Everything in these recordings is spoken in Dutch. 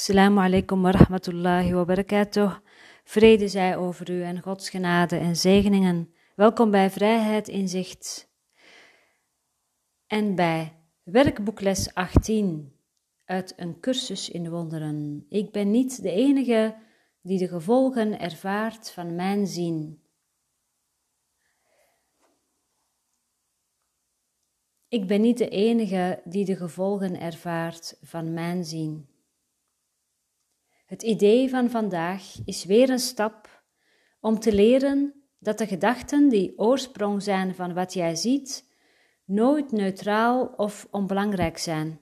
Assalamu alaikum wa rahmatullahi wa barakatuh. Vrede zij over u en Gods genade en zegeningen. Welkom bij Vrijheid in Zicht. En bij werkboekles 18 uit een cursus in wonderen. Ik ben niet de enige die de gevolgen ervaart van mijn zien. Ik ben niet de enige die de gevolgen ervaart van mijn zien. Het idee van vandaag is weer een stap om te leren dat de gedachten die oorsprong zijn van wat jij ziet, nooit neutraal of onbelangrijk zijn.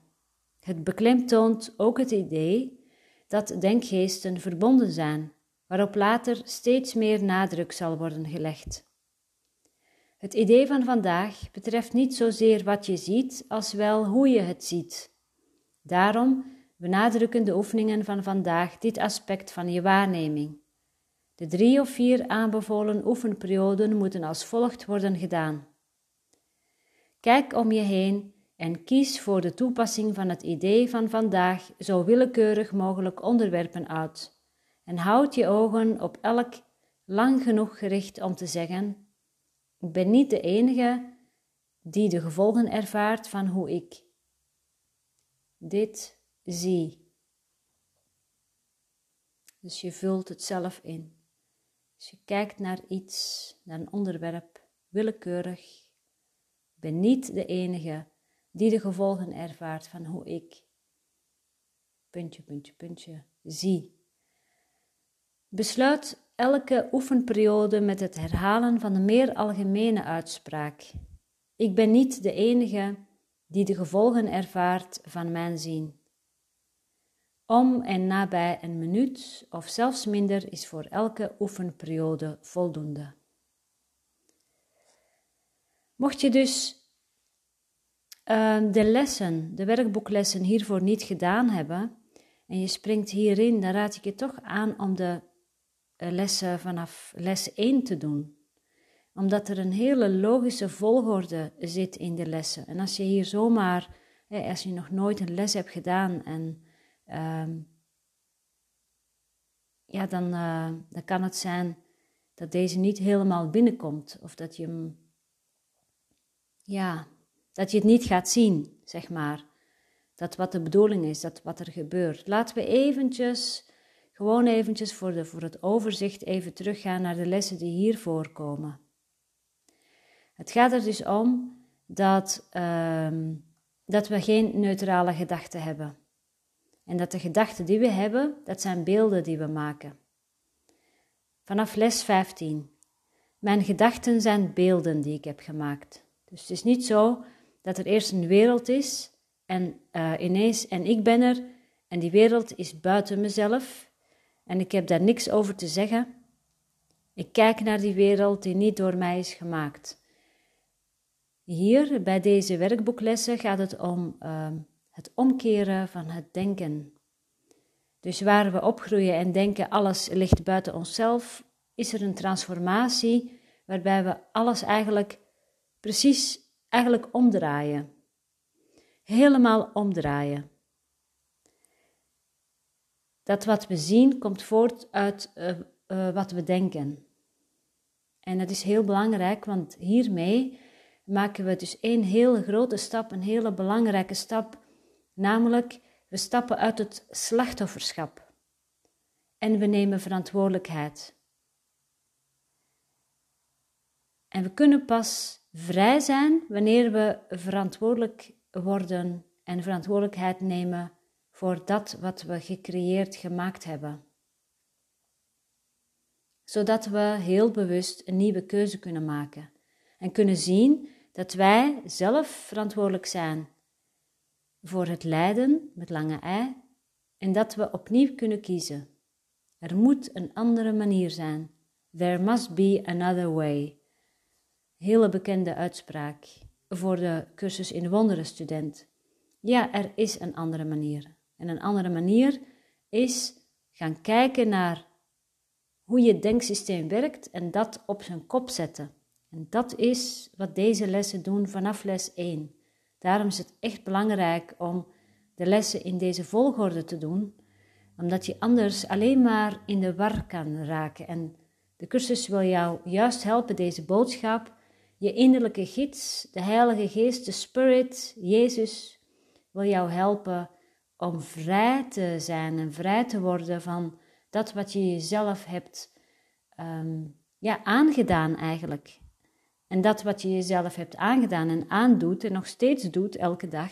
Het beklemtoont ook het idee dat denkgeesten verbonden zijn, waarop later steeds meer nadruk zal worden gelegd. Het idee van vandaag betreft niet zozeer wat je ziet, als wel hoe je het ziet. Daarom benadrukken de oefeningen van vandaag dit aspect van je waarneming. De drie of vier aanbevolen oefenperioden moeten als volgt worden gedaan. Kijk om je heen en kies voor de toepassing van het idee van vandaag zo willekeurig mogelijk onderwerpen uit. En houd je ogen op elk lang genoeg gericht om te zeggen: Ik ben niet de enige die de gevolgen ervaart van hoe ik dit zie. Dus je vult het zelf in. Als je kijkt naar iets, naar een onderwerp, willekeurig, ben niet de enige die de gevolgen ervaart van hoe ik, puntje, puntje, puntje, zie. Besluit elke oefenperiode met het herhalen van de meer algemene uitspraak. Ik ben niet de enige die de gevolgen ervaart van mijn zien. Om en nabij een minuut of zelfs minder is voor elke oefenperiode voldoende. Mocht je dus uh, de lessen, de werkboeklessen hiervoor niet gedaan hebben en je springt hierin, dan raad ik je toch aan om de uh, lessen vanaf les 1 te doen. Omdat er een hele logische volgorde zit in de lessen. En als je hier zomaar, eh, als je nog nooit een les hebt gedaan en um, ja, dan, uh, dan kan het zijn dat deze niet helemaal binnenkomt. Of dat je ja, dat je het niet gaat zien, zeg maar. Dat wat de bedoeling is, dat wat er gebeurt. Laten we eventjes, gewoon eventjes voor, de, voor het overzicht even teruggaan naar de lessen die hier voorkomen. Het gaat er dus om dat, uh, dat we geen neutrale gedachten hebben. En dat de gedachten die we hebben, dat zijn beelden die we maken. Vanaf les 15. Mijn gedachten zijn beelden die ik heb gemaakt. Dus het is niet zo dat er eerst een wereld is en uh, ineens en ik ben er en die wereld is buiten mezelf en ik heb daar niks over te zeggen. Ik kijk naar die wereld die niet door mij is gemaakt. Hier bij deze werkboeklessen gaat het om uh, het omkeren van het denken. Dus waar we opgroeien en denken alles ligt buiten onszelf, is er een transformatie waarbij we alles eigenlijk precies eigenlijk omdraaien. Helemaal omdraaien. Dat wat we zien komt voort uit uh, uh, wat we denken. En dat is heel belangrijk, want hiermee maken we dus één hele grote stap, een hele belangrijke stap Namelijk, we stappen uit het slachtofferschap en we nemen verantwoordelijkheid. En we kunnen pas vrij zijn wanneer we verantwoordelijk worden en verantwoordelijkheid nemen voor dat wat we gecreëerd gemaakt hebben. Zodat we heel bewust een nieuwe keuze kunnen maken en kunnen zien dat wij zelf verantwoordelijk zijn voor het lijden met lange ei en dat we opnieuw kunnen kiezen. Er moet een andere manier zijn. There must be another way. Hele bekende uitspraak voor de cursus in wonderen student. Ja, er is een andere manier. En een andere manier is gaan kijken naar hoe je denksysteem werkt en dat op zijn kop zetten. En dat is wat deze lessen doen vanaf les 1. Daarom is het echt belangrijk om de lessen in deze volgorde te doen. omdat je anders alleen maar in de war kan raken. En de cursus wil jou juist helpen deze boodschap, je innerlijke gids, de Heilige Geest, de Spirit, Jezus, wil jou helpen om vrij te zijn en vrij te worden van dat wat je jezelf hebt ehm, ja, aangedaan eigenlijk. En dat wat je jezelf hebt aangedaan en aandoet en nog steeds doet elke dag,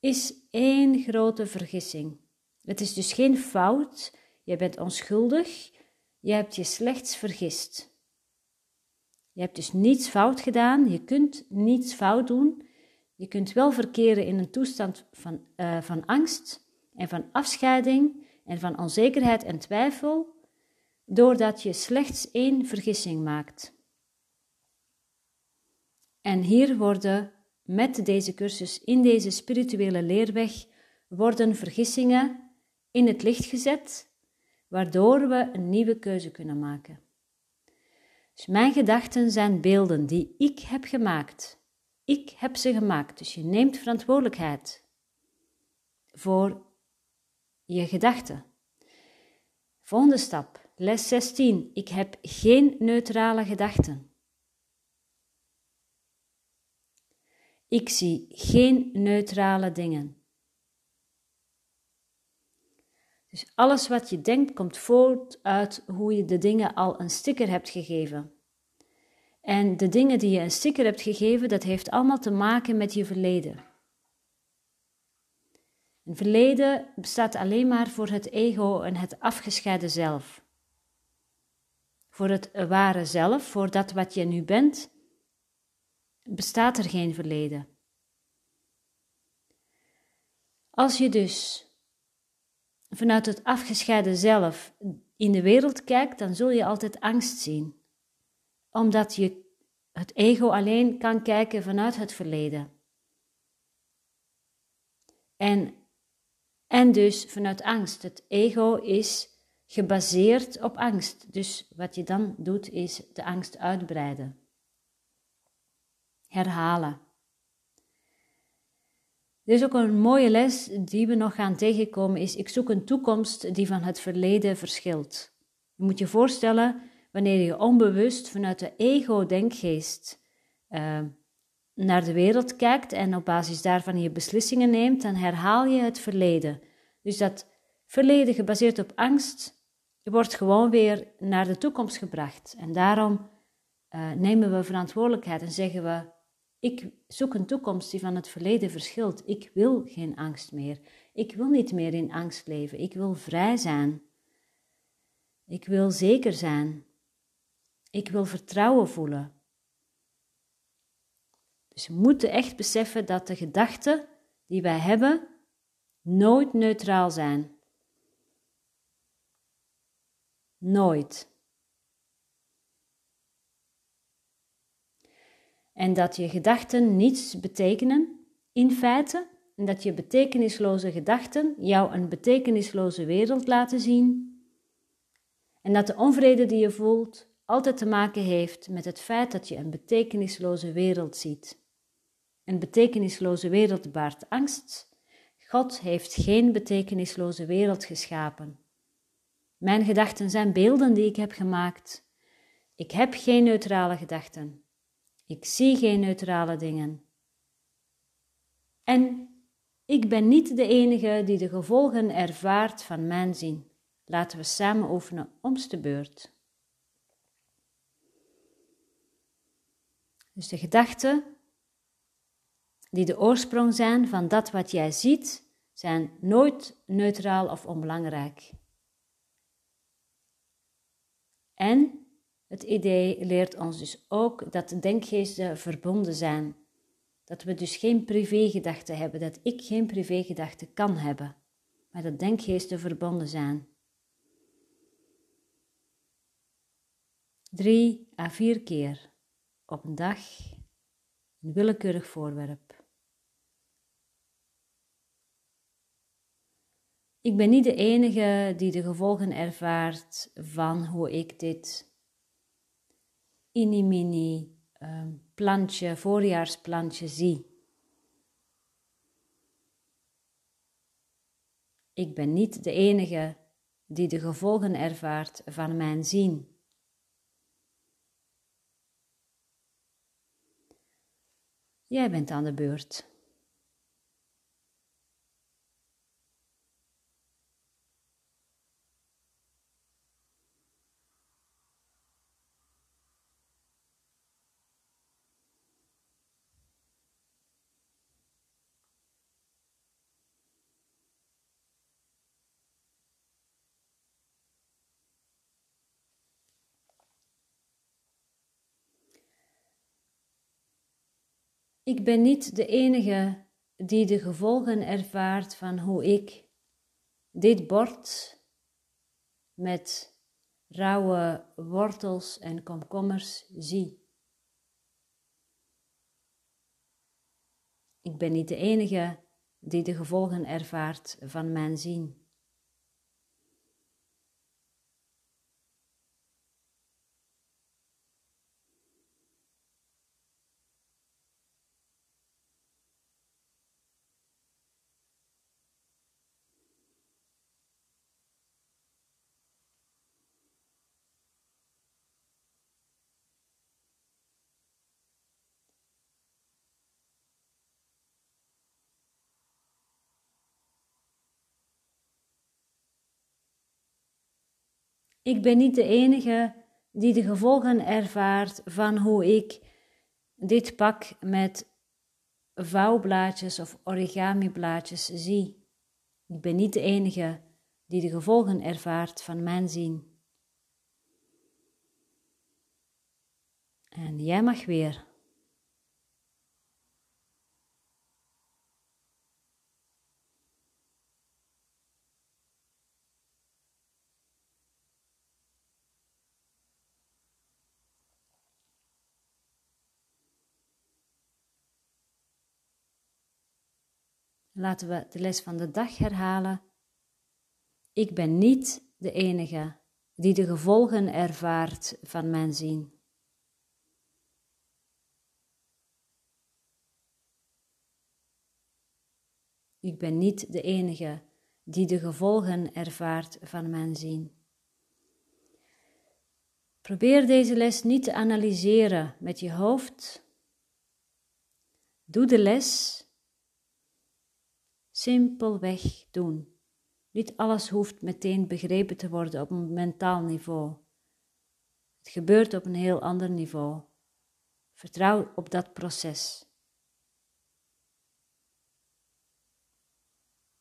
is één grote vergissing. Het is dus geen fout, je bent onschuldig, je hebt je slechts vergist. Je hebt dus niets fout gedaan, je kunt niets fout doen. Je kunt wel verkeren in een toestand van, uh, van angst en van afscheiding en van onzekerheid en twijfel, doordat je slechts één vergissing maakt. En hier worden met deze cursus in deze spirituele leerweg worden vergissingen in het licht gezet, waardoor we een nieuwe keuze kunnen maken. Dus mijn gedachten zijn beelden die ik heb gemaakt. Ik heb ze gemaakt, dus je neemt verantwoordelijkheid voor je gedachten. Volgende stap, les 16. Ik heb geen neutrale gedachten. Ik zie geen neutrale dingen. Dus alles wat je denkt komt voort uit hoe je de dingen al een sticker hebt gegeven. En de dingen die je een sticker hebt gegeven, dat heeft allemaal te maken met je verleden. Een verleden bestaat alleen maar voor het ego en het afgescheiden zelf. Voor het ware zelf, voor dat wat je nu bent, bestaat er geen verleden. Als je dus vanuit het afgescheiden zelf in de wereld kijkt, dan zul je altijd angst zien. Omdat je het ego alleen kan kijken vanuit het verleden. En, en dus vanuit angst. Het ego is gebaseerd op angst. Dus wat je dan doet is de angst uitbreiden. Herhalen. Dus ook een mooie les die we nog gaan tegenkomen is: ik zoek een toekomst die van het verleden verschilt. Je moet je voorstellen wanneer je onbewust vanuit de ego-denkgeest uh, naar de wereld kijkt en op basis daarvan je beslissingen neemt, dan herhaal je het verleden. Dus dat verleden gebaseerd op angst wordt gewoon weer naar de toekomst gebracht. En daarom uh, nemen we verantwoordelijkheid en zeggen we: ik zoek een toekomst die van het verleden verschilt. Ik wil geen angst meer. Ik wil niet meer in angst leven. Ik wil vrij zijn. Ik wil zeker zijn. Ik wil vertrouwen voelen. Dus we moeten echt beseffen dat de gedachten die wij hebben nooit neutraal zijn. Nooit. En dat je gedachten niets betekenen in feite, en dat je betekenisloze gedachten jou een betekenisloze wereld laten zien. En dat de onvrede die je voelt altijd te maken heeft met het feit dat je een betekenisloze wereld ziet. Een betekenisloze wereld baart angst. God heeft geen betekenisloze wereld geschapen. Mijn gedachten zijn beelden die ik heb gemaakt. Ik heb geen neutrale gedachten. Ik zie geen neutrale dingen. En ik ben niet de enige die de gevolgen ervaart van mijn zin. Laten we samen oefenen omste beurt. Dus de gedachten die de oorsprong zijn van dat wat jij ziet, zijn nooit neutraal of onbelangrijk. En het idee leert ons dus ook dat de denkgeesten verbonden zijn. Dat we dus geen privégedachten hebben, dat ik geen privégedachten kan hebben, maar dat denkgeesten verbonden zijn. Drie à vier keer op een dag een willekeurig voorwerp. Ik ben niet de enige die de gevolgen ervaart van hoe ik dit inimini um, plantje, voorjaarsplantje zie. Ik ben niet de enige die de gevolgen ervaart van mijn zien. Jij bent aan de beurt. Ik ben niet de enige die de gevolgen ervaart van hoe ik dit bord met rauwe wortels en komkommers zie. Ik ben niet de enige die de gevolgen ervaart van mijn zien. Ik ben niet de enige die de gevolgen ervaart van hoe ik dit pak met vouwblaadjes of origamiblaadjes zie. Ik ben niet de enige die de gevolgen ervaart van mijn zien. En jij mag weer. Laten we de les van de dag herhalen. Ik ben niet de enige die de gevolgen ervaart van mijn zien. Ik ben niet de enige die de gevolgen ervaart van mijn zien. Probeer deze les niet te analyseren met je hoofd. Doe de les Simpelweg doen. Niet alles hoeft meteen begrepen te worden op een mentaal niveau. Het gebeurt op een heel ander niveau. Vertrouw op dat proces.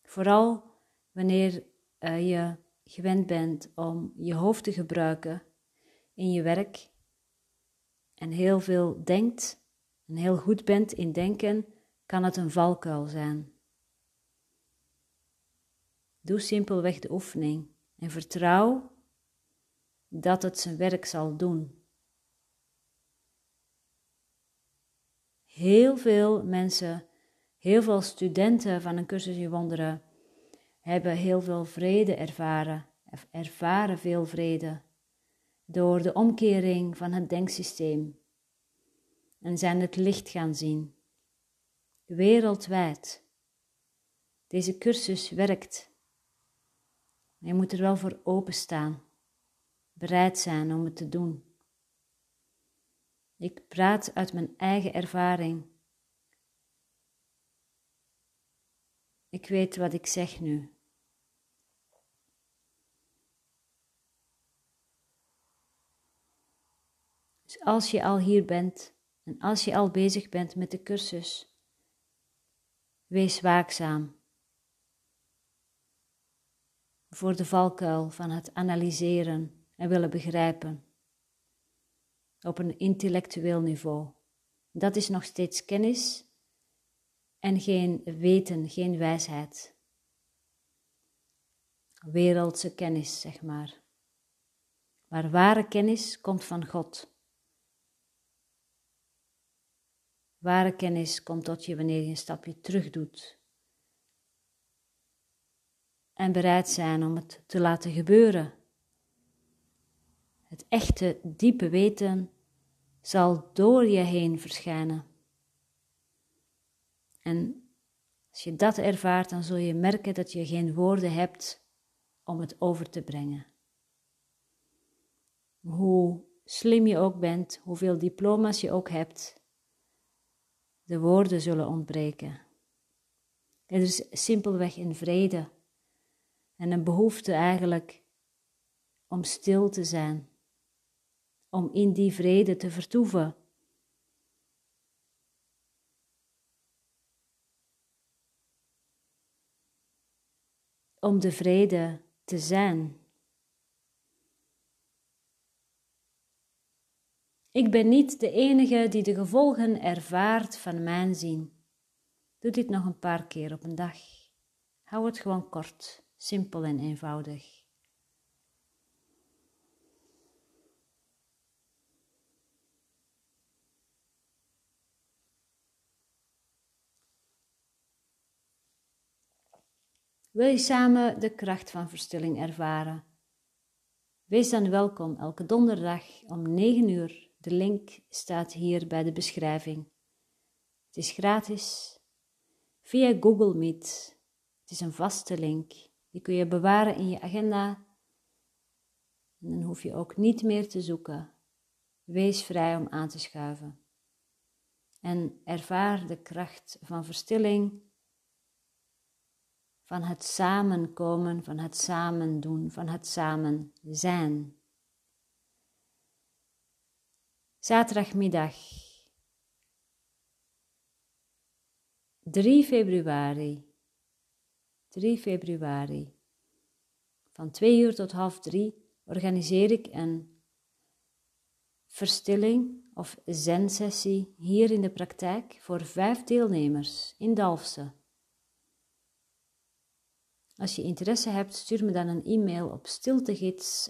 Vooral wanneer uh, je gewend bent om je hoofd te gebruiken in je werk en heel veel denkt en heel goed bent in denken, kan het een valkuil zijn. Doe simpelweg de oefening en vertrouw dat het zijn werk zal doen. Heel veel mensen, heel veel studenten van een cursus in wonderen hebben heel veel vrede ervaren, ervaren veel vrede door de omkering van het denksysteem en zijn het licht gaan zien. Wereldwijd. Deze cursus werkt je moet er wel voor openstaan, bereid zijn om het te doen. Ik praat uit mijn eigen ervaring. Ik weet wat ik zeg nu. Dus als je al hier bent en als je al bezig bent met de cursus, wees waakzaam voor de valkuil van het analyseren en willen begrijpen op een intellectueel niveau. Dat is nog steeds kennis en geen weten, geen wijsheid. Wereldse kennis, zeg maar. Maar ware kennis komt van God. Ware kennis komt tot je wanneer je een stapje terug doet en bereid zijn om het te laten gebeuren. Het echte, diepe weten zal door je heen verschijnen. En Als je dat ervaart, dan zul je merken dat je geen woorden hebt om het over te brengen. Hoe slim je ook bent, hoeveel diploma's je ook hebt, de woorden zullen ontbreken. Er is simpelweg een vrede en een behoefte eigenlijk om stil te zijn, om in die vrede te vertoeven. Om de vrede te zijn. Ik ben niet de enige die de gevolgen ervaart van mijn zien. Doe dit nog een paar keer op een dag. Hou het gewoon kort, simpel en eenvoudig. Wil je samen de kracht van verstilling ervaren? Wees dan welkom elke donderdag om 9 uur. De link staat hier bij de beschrijving. Het is gratis via Google Meet. Het is een vaste link. Die kun je bewaren in je agenda. En dan hoef je ook niet meer te zoeken. Wees vrij om aan te schuiven. En ervaar de kracht van verstilling van het samenkomen, van het samen doen, van het samen zijn. Zaterdagmiddag 3 februari 3 februari van 2 uur tot half 3 organiseer ik een verstilling of zen-sessie hier in de praktijk voor vijf deelnemers in Dalfsen. Als je interesse hebt, stuur me dan een e-mail op stiltegids.